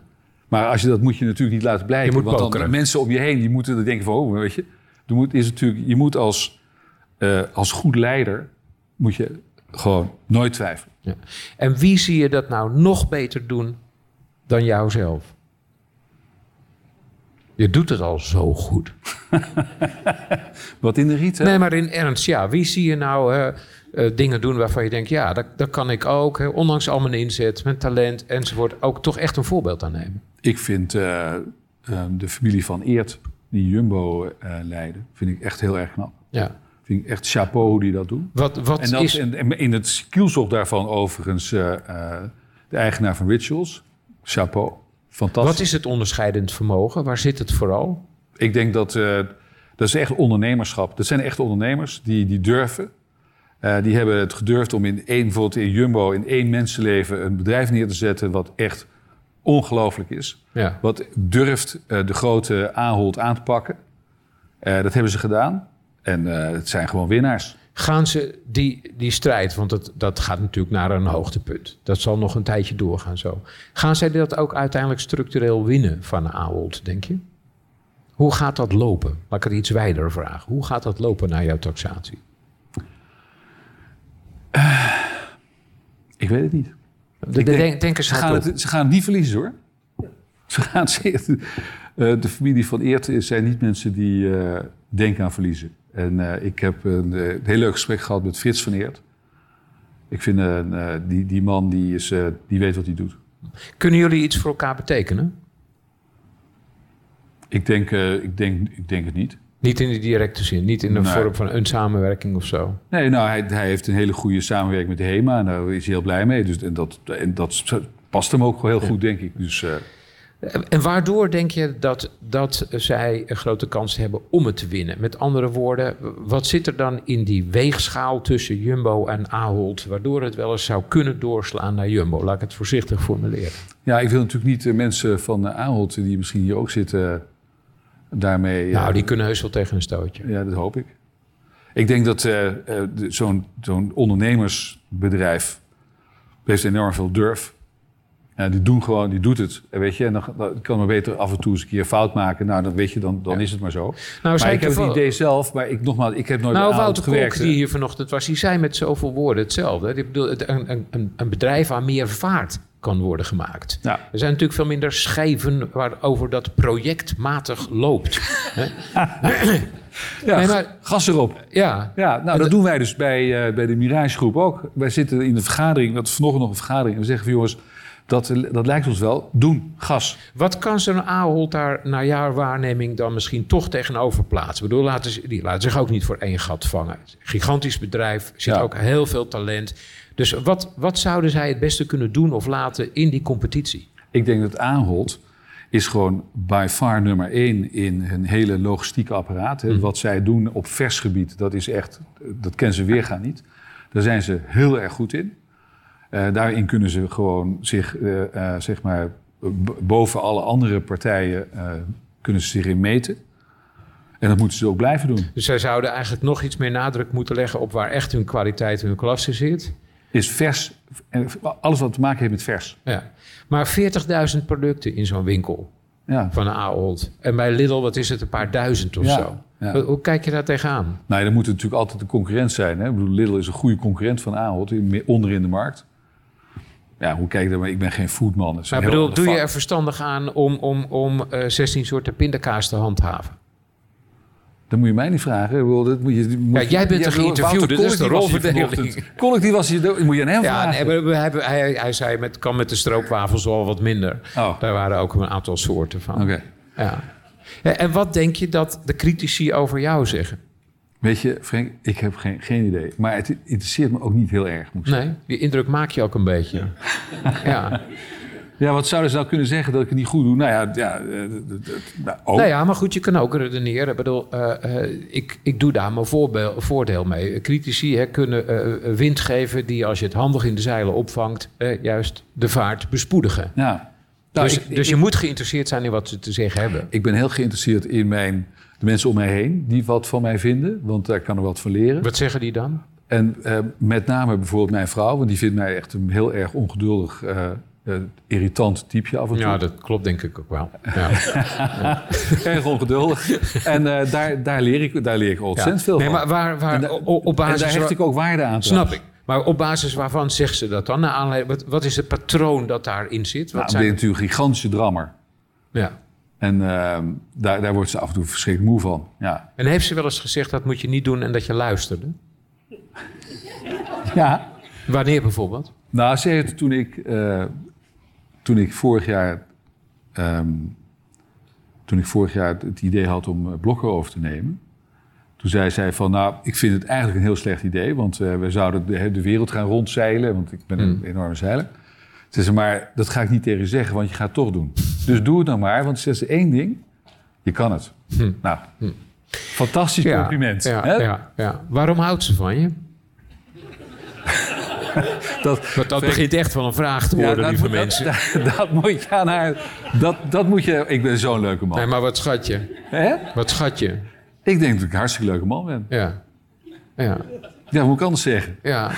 Maar als je dat moet je natuurlijk niet laten blijken. Want dan pokeren. mensen om je heen die moeten dan denken van, oh, weet je, je moet, is natuurlijk, je moet als, eh, als goed leider moet je gewoon nooit twijfelen. Ja. En wie zie je dat nou nog beter doen dan jouzelf? Je doet het al zo goed. Wat in de riet, hè? Nee, maar in ernst, ja. Wie zie je nou eh, eh, dingen doen waarvan je denkt... ja, dat, dat kan ik ook. Hè, ondanks al mijn inzet, mijn talent enzovoort... ook toch echt een voorbeeld aan nemen. Ik vind eh, eh, de familie van Eert, die Jumbo leiden, vind ik echt heel erg knap. Ja. Vind ik echt chapeau hoe die dat doen. Wat, wat En, dat, is... en, in het kielzog daarvan overigens de eigenaar van Rituals. Chapeau. Fantastisch. Wat is het onderscheidend vermogen? Waar zit het vooral? Ik denk dat dat is echt ondernemerschap. Dat zijn echt ondernemers die, die durven. Eh, die hebben het gedurfd om in één, bijvoorbeeld in Jumbo, in één mensenleven een bedrijf neer te zetten wat echt ongelooflijk is. Ja. Wat durft eh, de grote Ahold aan te pakken. Eh, dat hebben ze gedaan. En het zijn gewoon winnaars. Gaan ze die, die strijd, want dat, dat gaat natuurlijk naar een hoogtepunt. Dat zal nog een tijdje doorgaan zo. Gaan zij dat ook uiteindelijk structureel winnen van Ahold, denk je? Hoe gaat dat lopen? Laat ik het iets wijder vragen. Hoe gaat dat lopen naar jouw taxatie? Ik weet het niet. De, de denk- denk, denkers Ze gaan, het, ze gaan het niet verliezen hoor. Ze gaan eh, de familie van Eert zijn niet mensen die eh, denken aan verliezen. En eh, ik heb een, eh, een heel leuk gesprek gehad met Frits van Eert. Ik vind eh, eh, die, die man die, is, eh, die weet wat hij doet. Kunnen jullie iets voor elkaar betekenen? Ik denk, eh, ik denk, ik denk het niet. Niet in de directe zin, niet in de Nee. vorm van een samenwerking of zo. Nee, nou, hij, hij heeft een hele goede samenwerking met de HEMA en daar is hij heel blij mee. Dus, en, dat, en dat past hem ook heel goed, denk ik. Dus eh, En waardoor denk je dat, dat zij een grote kans hebben om het te winnen? Met andere woorden, wat zit er dan in die weegschaal tussen Jumbo en Ahold... waardoor het wel eens zou kunnen doorslaan naar Jumbo? Laat ik het voorzichtig formuleren. ja, ik wil natuurlijk niet de mensen van eh, Ahold, die misschien hier ook zitten, daarmee... Nou, eh, die kunnen heus wel tegen een stootje. Ja, dat hoop ik. Ik denk dat eh, eh, zo'n zo'n ondernemersbedrijf heeft enorm veel durf. Ja, die doen gewoon, die doet het. Weet je, en dan, dan kan maar beter af en toe eens een keer fout maken. Nou, dan weet je, dan, dan is het maar zo. Nou, maar ik heb het idee zelf, maar ik nogmaals, ik heb nooit Nou, bij Wouter gewerkt. die hier vanochtend was, die zei met zoveel woorden hetzelfde. Ik bedoel, een, een- een, een bedrijf waar meer vaart kan worden gemaakt. Ja. Er zijn natuurlijk veel minder schijven waarover dat projectmatig loopt. Ja, Nee, maar- gas erop. ja, Ja, nou, dat doen wij dus bij, eh, bij de Mirage Groep ook. Wij zitten in de vergadering, dat is vanochtend nog een vergadering, en we zeggen van jongens, dat, dat lijkt ons wel, doen, gas. Wat kan zo'n Ahold daar naar jouw waarneming dan misschien toch tegenover plaatsen? Ik bedoel, laten ze, die laten zich ook niet voor één gat vangen. Gigantisch bedrijf, zit Ja. ook heel veel talent. Dus wat, wat zouden zij het beste kunnen doen of laten in die competitie? Ik denk dat Ahold is gewoon by far nummer één in hun hele logistieke apparaat. Hè. Wat zij doen op versgebied, dat is echt, dat kennen ze weergaan niet. Daar zijn ze heel erg goed in. Eh, daarin kunnen ze gewoon zich, eh, eh, zeg maar, boven alle andere partijen kunnen ze zich in meten. En dat moeten ze ook blijven doen. Dus zij zouden eigenlijk nog iets meer nadruk moeten leggen op waar echt hun kwaliteit en hun klasse zit. Is vers, en alles wat te maken heeft met vers. Ja. Maar 40.000 producten in zo'n winkel Ja. van Ahold. En bij Lidl, wat is het, een paar duizend of Ja, zo. ja. Hoe, kijk je daar tegenaan? Nou, dan moet het natuurlijk altijd een concurrent zijn. Hè? Ik bedoel, Lidl is een goede concurrent van Ahold, in- onder in de markt. Ja, hoe kijk je daar? maar Ik ben geen foodman. Maar bedoel, doe je er verstandig aan om, om, om eh, 16 soorten pindakaas te handhaven? Dat moet je mij niet vragen. Bedoel, Dat moet je, moet Ja, jij bent de geïnterviewde, Wouter dus de Collectief was hier rolverdeling. Collectief was je, dat moet je aan hem Ja, vragen. nee, we- we hebben- hij, hij zei, met, kan met de stroopwafels wel wat minder. Oh. Daar waren ook een aantal soorten van. Oké. Ja. Ja, En wat denk je dat de critici over jou zeggen? Weet je, Frank, ik heb geen, geen idee. Maar het interesseert me ook niet heel erg, moet. Nee, die indruk maak je ook een beetje. Ja. Ja, wat zouden ze nou kunnen zeggen dat ik het niet goed doe? Nou ja, ja eh, d- d- nou, oh. Nou ja, maar goed, je kan ook redeneren. Ik bedoel, eh, eh, ik, ik doe daar mijn voordeel mee. Critici hè, kunnen eh, wind geven die als je het handig in de zeilen opvangt... eh, juist de vaart bespoedigen. Ja. Nou, dus ik, dus ik, je moet geïnteresseerd zijn in wat ze te zeggen hebben. ik ben heel geïnteresseerd in mijn, de mensen om mij heen die wat van mij vinden. Want daar kan er wat van leren. Wat zeggen die dan? En eh, met name bijvoorbeeld mijn vrouw, want die vindt mij echt een heel erg ongeduldig, eh, eh, irritant typeje af en toe. Ja, dat klopt denk ik ook wel. Ja. Erg ongeduldig. en eh, daar, daar, leer ik, daar leer ik ontzettend veel nee, van. maar waar, waar, da- op basis daar hecht waar- ik ook waarde aan. Snap ik. Maar op basis waarvan zegt ze dat dan? Naar aanleiding, wat, wat is het patroon dat daarin zit? Wat Nou, zijn- natuurlijk een gigantische drammer. ja. En ehm, daar, daar wordt ze af en toe verschrikkelijk moe van. Ja. En heeft ze wel eens gezegd dat moet je niet doen en dat je luisterde? ja. Wanneer bijvoorbeeld? Nou, ze heeft toen ik, eh, toen ik vorig jaar... ehm, toen ik vorig jaar het- idee had om eh, blokken over te nemen... Toen zei zij van, nou, ik vind het eigenlijk een heel slecht idee... want eh, we zouden de, de wereld gaan rondzeilen... want ik ben een enorme zeiler. Ze zei, maar dat ga ik niet tegen je zeggen, want je gaat het toch doen. Dus doe het nou maar, want ze zegt één ding... je kan het. Nou, fantastisch compliment. Ja, hè? ja, ja. Waarom houdt ze van je? Dat, dat begint echt wel een vraag te worden, dat- mensen. Dat, dat moet je aan haar... Dat, dat moet je... Ik ben zo'n leuke man. Nee, maar wat schat je? Hè? Wat schat je? Ik denk dat ik een hartstikke leuke man ben. Ja. Ja. Ja, hoe ik anders zeggen? Ja.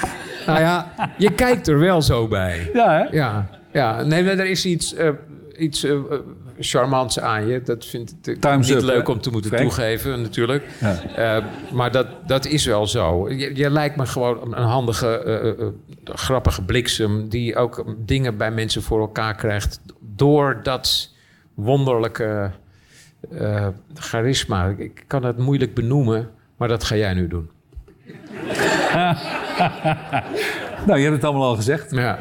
Nou ja, je kijkt er wel zo bij. Ja, hè? Ja. Ja. Nee, maar er is iets, eh, iets eh, charmants aan je. Dat vind ik Time's niet up, leuk hè? om te moeten Frank? toegeven, natuurlijk. Ja. Eh, maar dat, dat is wel zo. Je, je lijkt me gewoon een handige, eh, eh, grappige bliksem... die ook dingen bij mensen voor elkaar krijgt... door dat wonderlijke charisma. Ik- Ik kan het moeilijk benoemen, maar dat ga jij nu doen. Nou, je hebt het allemaal al gezegd. Ja.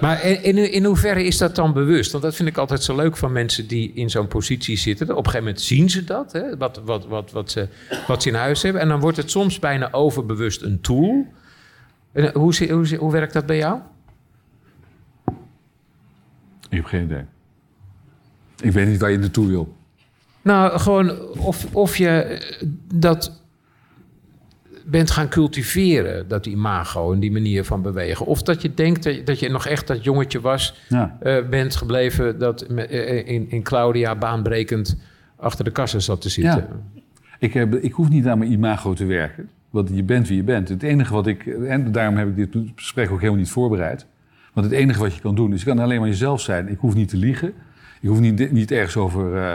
Maar in, in, hoeverre is dat dan bewust? Want dat vind ik altijd zo leuk van mensen die in zo'n positie zitten. Op een gegeven moment zien ze dat, hè? Wat, wat, wat, wat, ze, wat ze in huis hebben. En dan wordt het soms bijna overbewust een tool. En, eh, hoe, hoe werkt dat bij jou? Ik heb geen idee. Ik weet niet waar je naartoe wil. Nou, gewoon of, of je eh, dat bent gaan cultiveren, dat imago en die manier van bewegen. Of dat je denkt dat je, nog echt dat jongetje was, Ja. eh, bent gebleven dat eh, in, in Claudia baanbrekend achter de kassen zat te zitten. Ja. Ik, heb, ik hoef niet aan mijn imago te werken. Want je bent wie je bent. Het enige wat ik... En daarom heb ik dit gesprek ook helemaal niet voorbereid. Want het enige wat je kan doen... is je kan alleen maar jezelf zijn. Ik hoef niet te liegen. Ik hoef niet, niet ergens over eh,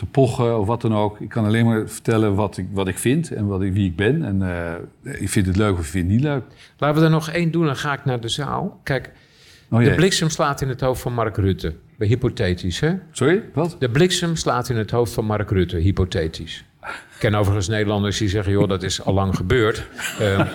te pochen of wat dan ook. Ik kan alleen maar vertellen wat ik, wat ik vind en wat ik, wie ik ben. En eh, ik vind het leuk of je vindt het niet leuk. Laten we er nog één doen, dan ga ik naar de zaal. Kijk, Oh de bliksem slaat in het hoofd van Mark Rutte. Hypothetisch, hè? Sorry, wat? De bliksem slaat in het hoofd van Mark Rutte, hypothetisch. Ik ken overigens Nederlanders die zeggen, joh, dat is al lang gebeurd. Ehm,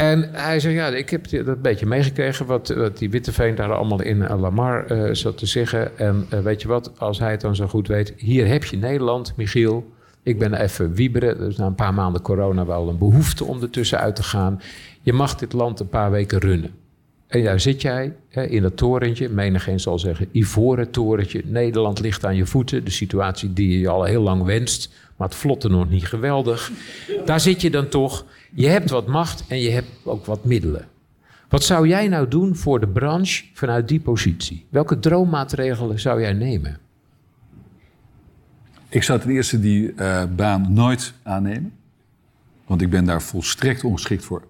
en hij zei, ja, ik heb dat een beetje meegekregen... wat, wat die Witteveen daar allemaal in eh, Lamar eh, zat te zeggen. En eh, weet je wat, als hij het dan zo goed weet... hier heb je Nederland, Michiel. Ik ben even wieberen. Er is na een paar maanden corona wel een behoefte om ertussen uit te gaan. Je mag dit land een paar weken runnen. En daar zit jij hè, in dat torentje, menigeen zal zeggen, ivoren torentje. Nederland ligt aan je voeten, de situatie die je al heel lang wenst, maar het vlotte nog niet geweldig. Daar zit je dan toch. Je hebt wat macht en je hebt ook wat middelen. Wat zou jij nou doen voor de branche vanuit die positie? Welke droommaatregelen zou jij nemen? Ik zou ten eerste die eh, baan nooit aannemen. Want ik ben daar volstrekt ongeschikt voor.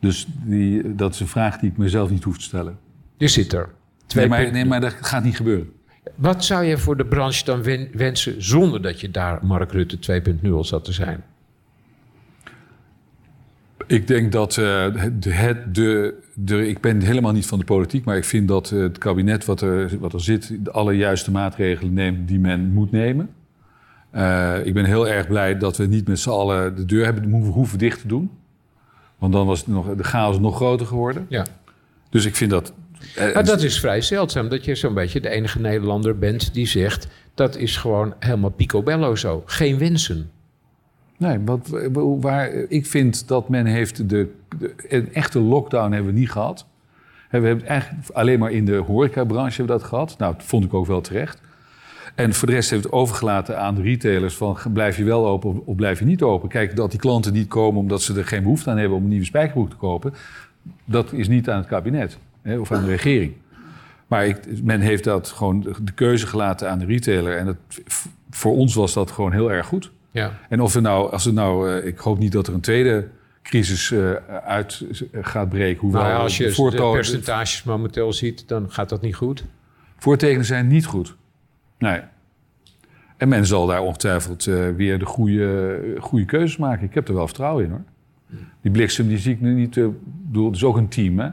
Dus die, dat is een vraag die ik mezelf niet hoef te stellen. Je zit er. Twee Nee maar, nee, maar dat gaat niet gebeuren. Wat zou je voor de branche dan wen- wensen zonder dat je daar Mark Rutte 2.0 zat te zijn? Ik denk dat eh, het, de, de, de, ik ben helemaal niet van de politiek, maar ik vind dat het kabinet wat er, wat er zit, de allerjuiste maatregelen neemt die men moet nemen. Eh, ik ben heel erg blij dat we niet met z'n allen de deur hebben hoeven dicht te doen. Want dan was nog, de chaos nog groter geworden. Ja. Dus ik vind dat... eh, Maar dat is vrij zeldzaam dat je zo'n beetje de enige Nederlander bent die zegt... dat is gewoon helemaal picobello zo. Geen wensen. Nee, wat, waar, ik vind dat men heeft de, de een echte lockdown hebben we niet gehad. We hebben eigenlijk alleen maar in de horecabranche hebben we dat gehad. Nou, dat vond ik ook wel terecht. En voor de rest heeft het overgelaten aan de retailers van blijf je wel open of blijf je niet open. Kijk, dat die klanten niet komen omdat ze er geen behoefte aan hebben om een nieuwe spijkerbroek te kopen, dat is niet aan het kabinet hè, of aan de regering. Maar ik, men heeft dat gewoon de, keuze gelaten aan de retailer. En dat, voor ons was dat gewoon heel erg goed. Ja. En of er nou, als er nou, eh, ik hoop niet dat er een tweede crisis eh, uit eh, gaat breken. Hoewel Nou ja, als je de percentages momenteel ziet, dan gaat dat niet goed. voortekenen zijn niet goed. Nee. En men zal daar ongetwijfeld eh, weer de goede, goede keuzes maken. Ik heb er wel vertrouwen in hoor. Die bliksem die zie ik nu niet. bedoel, het is ook een team hè.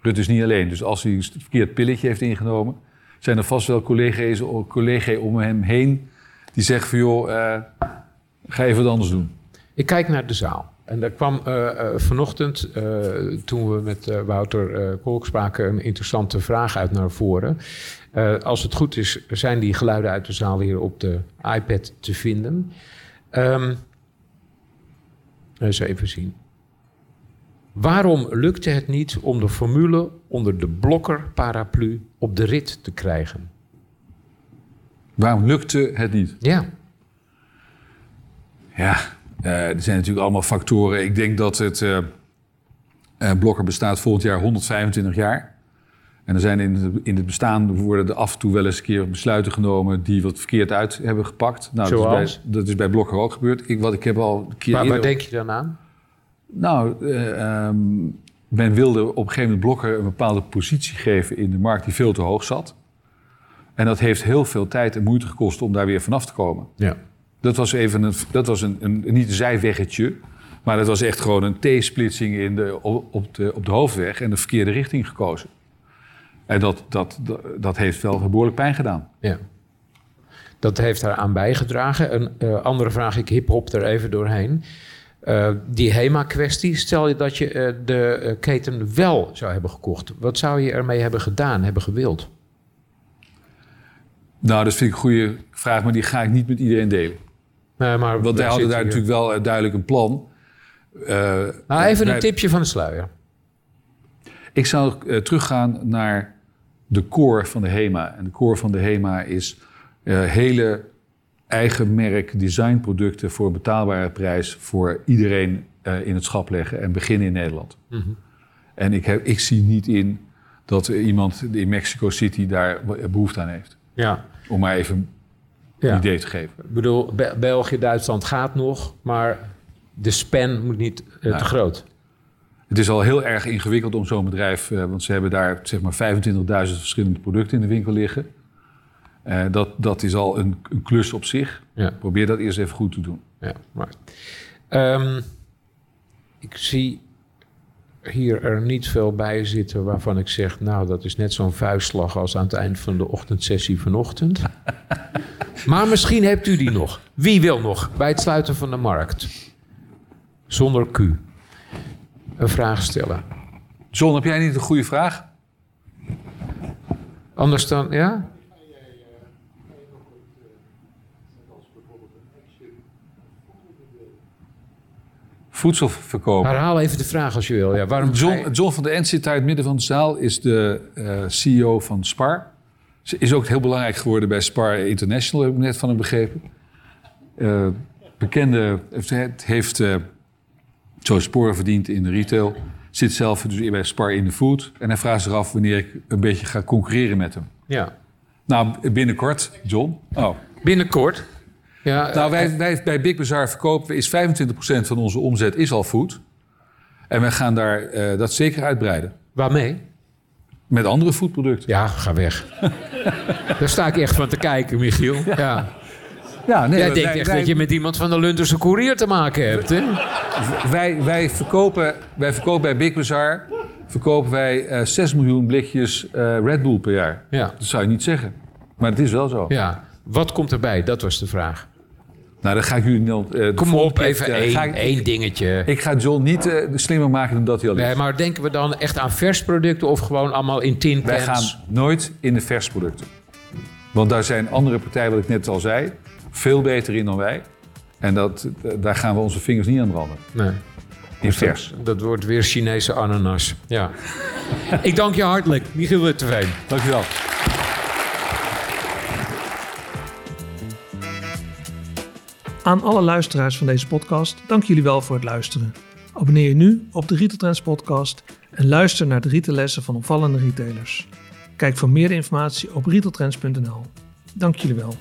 Rutte is niet alleen. Dus als hij een verkeerd pilletje heeft ingenomen, zijn er vast wel collega's, collega's om hem heen die zeggen van joh, eh, ga even wat anders doen. Ik kijk naar de zaal. En daar kwam vanochtend, toen we met Wouter Kolk spraken, een interessante vraag uit naar voren. Eh, als het goed is, zijn die geluiden uit de zaal weer op de iPad te vinden. Ehm eens even zien. Waarom lukte het niet om de formule onder de blokker-paraplu op de rit te krijgen? Waarom lukte het niet? Ja, Ja, eh, er zijn natuurlijk allemaal factoren. Ik denk dat het eh, Blokker bestaat volgend jaar 125 jaar. En er zijn in het, in het bestaan worden er af en toe wel eens een keer besluiten genomen die wat verkeerd uit hebben gepakt. Nou, dat is, bij, dat is bij Blokker ook gebeurd. Ik, wat ik heb al een keer waar, waar denk je dan aan? Nou, eh, ehm, men wilde op een gegeven moment Blokker een bepaalde positie geven in de markt die veel te hoog zat. En dat heeft heel veel tijd en moeite gekost om daar weer vanaf te komen. Ja. Dat was even een, dat was een, een, niet een zijweggetje, maar dat was echt gewoon een T-splitsing in de, op de, op de hoofdweg en de verkeerde richting gekozen. En dat, dat, dat, dat heeft wel behoorlijk pijn gedaan. Ja. Dat heeft daaraan bijgedragen. Een eh, andere vraag, ik hip-hop er even doorheen. Eh, die HEMA-kwestie, stel je dat je eh, de eh, keten wel zou hebben gekocht. Wat zou je ermee hebben gedaan, hebben gewild? Nou, dat vind ik een goede vraag, maar die ga ik niet met iedereen delen. Nee, maar Want wij hadden daar hier. natuurlijk wel eh, duidelijk een plan. Eh, Nou, even wij- een tipje van de sluier. Ik zou eh, teruggaan naar de core van de HEMA. En de core van de HEMA is eh, hele eigen merk designproducten voor een betaalbare prijs voor iedereen eh, in het schap leggen en beginnen in Nederland. Mhm. En ik, heb, ik zie niet in dat iemand in Mexico City daar behoefte aan heeft. Ja. Om maar even een idee te geven. Ik bedoel, Be- België, Duitsland gaat nog, maar de span moet niet eh, Nou. te groot. Het is al heel erg ingewikkeld om zo'n bedrijf, eh, want ze hebben daar zeg maar 25.000 verschillende producten in de winkel liggen. Eh, dat, dat is al een, een klus op zich. Ja. Probeer dat eerst even goed te doen. Ja, maar. Ehm, ik zie hier er niet veel bij zitten waarvan ik zeg, nou, dat is net zo'n vuistslag als aan het eind van de ochtendsessie vanochtend. maar misschien hebt u die nog. Wie wil nog bij het sluiten van de markt? Zonder Q. Een vraag stellen. John, heb jij niet een goede vraag? Anders dan, ja? Voedsel verkopen. Herhaal even de vraag als je wil. Ja, waarom John, John van der End zit daar in het midden van de zaal, is de eh, CEO van Spar. Ze is ook heel belangrijk geworden bij Spar International, heb ik net van hem begrepen. Eh, bekende, heeft, heeft eh, zo sporen verdiend in de retail. Zit zelf dus bij Spar in de food. En hij vraagt zich af wanneer ik een beetje ga concurreren met hem. Ja. Nou, binnenkort, John. Oh. Binnenkort. Ja, Nou, wij, wij bij Big Bazaar verkopen we is 25% van onze omzet is al food. En wij gaan daar eh, dat zeker uitbreiden. waarmee? Met andere foodproducten. Ja, ga weg. Daar sta ik echt van te kijken, Michiel. Ja. Ja, nee, Jij wij, denkt echt wij, dat je met iemand van de Lunderse Courier te maken hebt, hè? wij, wij, verkopen, wij verkopen bij Big Bazaar verkopen wij eh 6 miljoen blikjes eh, Red Bull per jaar. Ja. Dat zou je niet zeggen. Maar het is wel zo. ja. Wat komt erbij? Dat was de vraag. Nou, dan ga ik jullie eh, de Kom op, keer even één, Ga ik, één dingetje. ik ga John niet slimmer maken dan dat hij al is. Nee, maar denken we dan echt aan versproducten of gewoon allemaal in tin Wij gaan nooit in de versproducten. Want daar zijn andere partijen, wat ik net al zei, veel beter in dan wij. En dat, daar gaan we onze vingers niet aan branden. Nee. In vers. Dat wordt weer Chinese ananas. Ja. ik dank je hartelijk, Michiel Witteveen. Dankjewel. Aan alle luisteraars van deze podcast, dank jullie wel voor het luisteren. Abonneer je nu op de Retail Trends podcast en luister naar de retaillessen van opvallende retailers. Kijk voor meer informatie op retailtrends.nl. Dank jullie wel.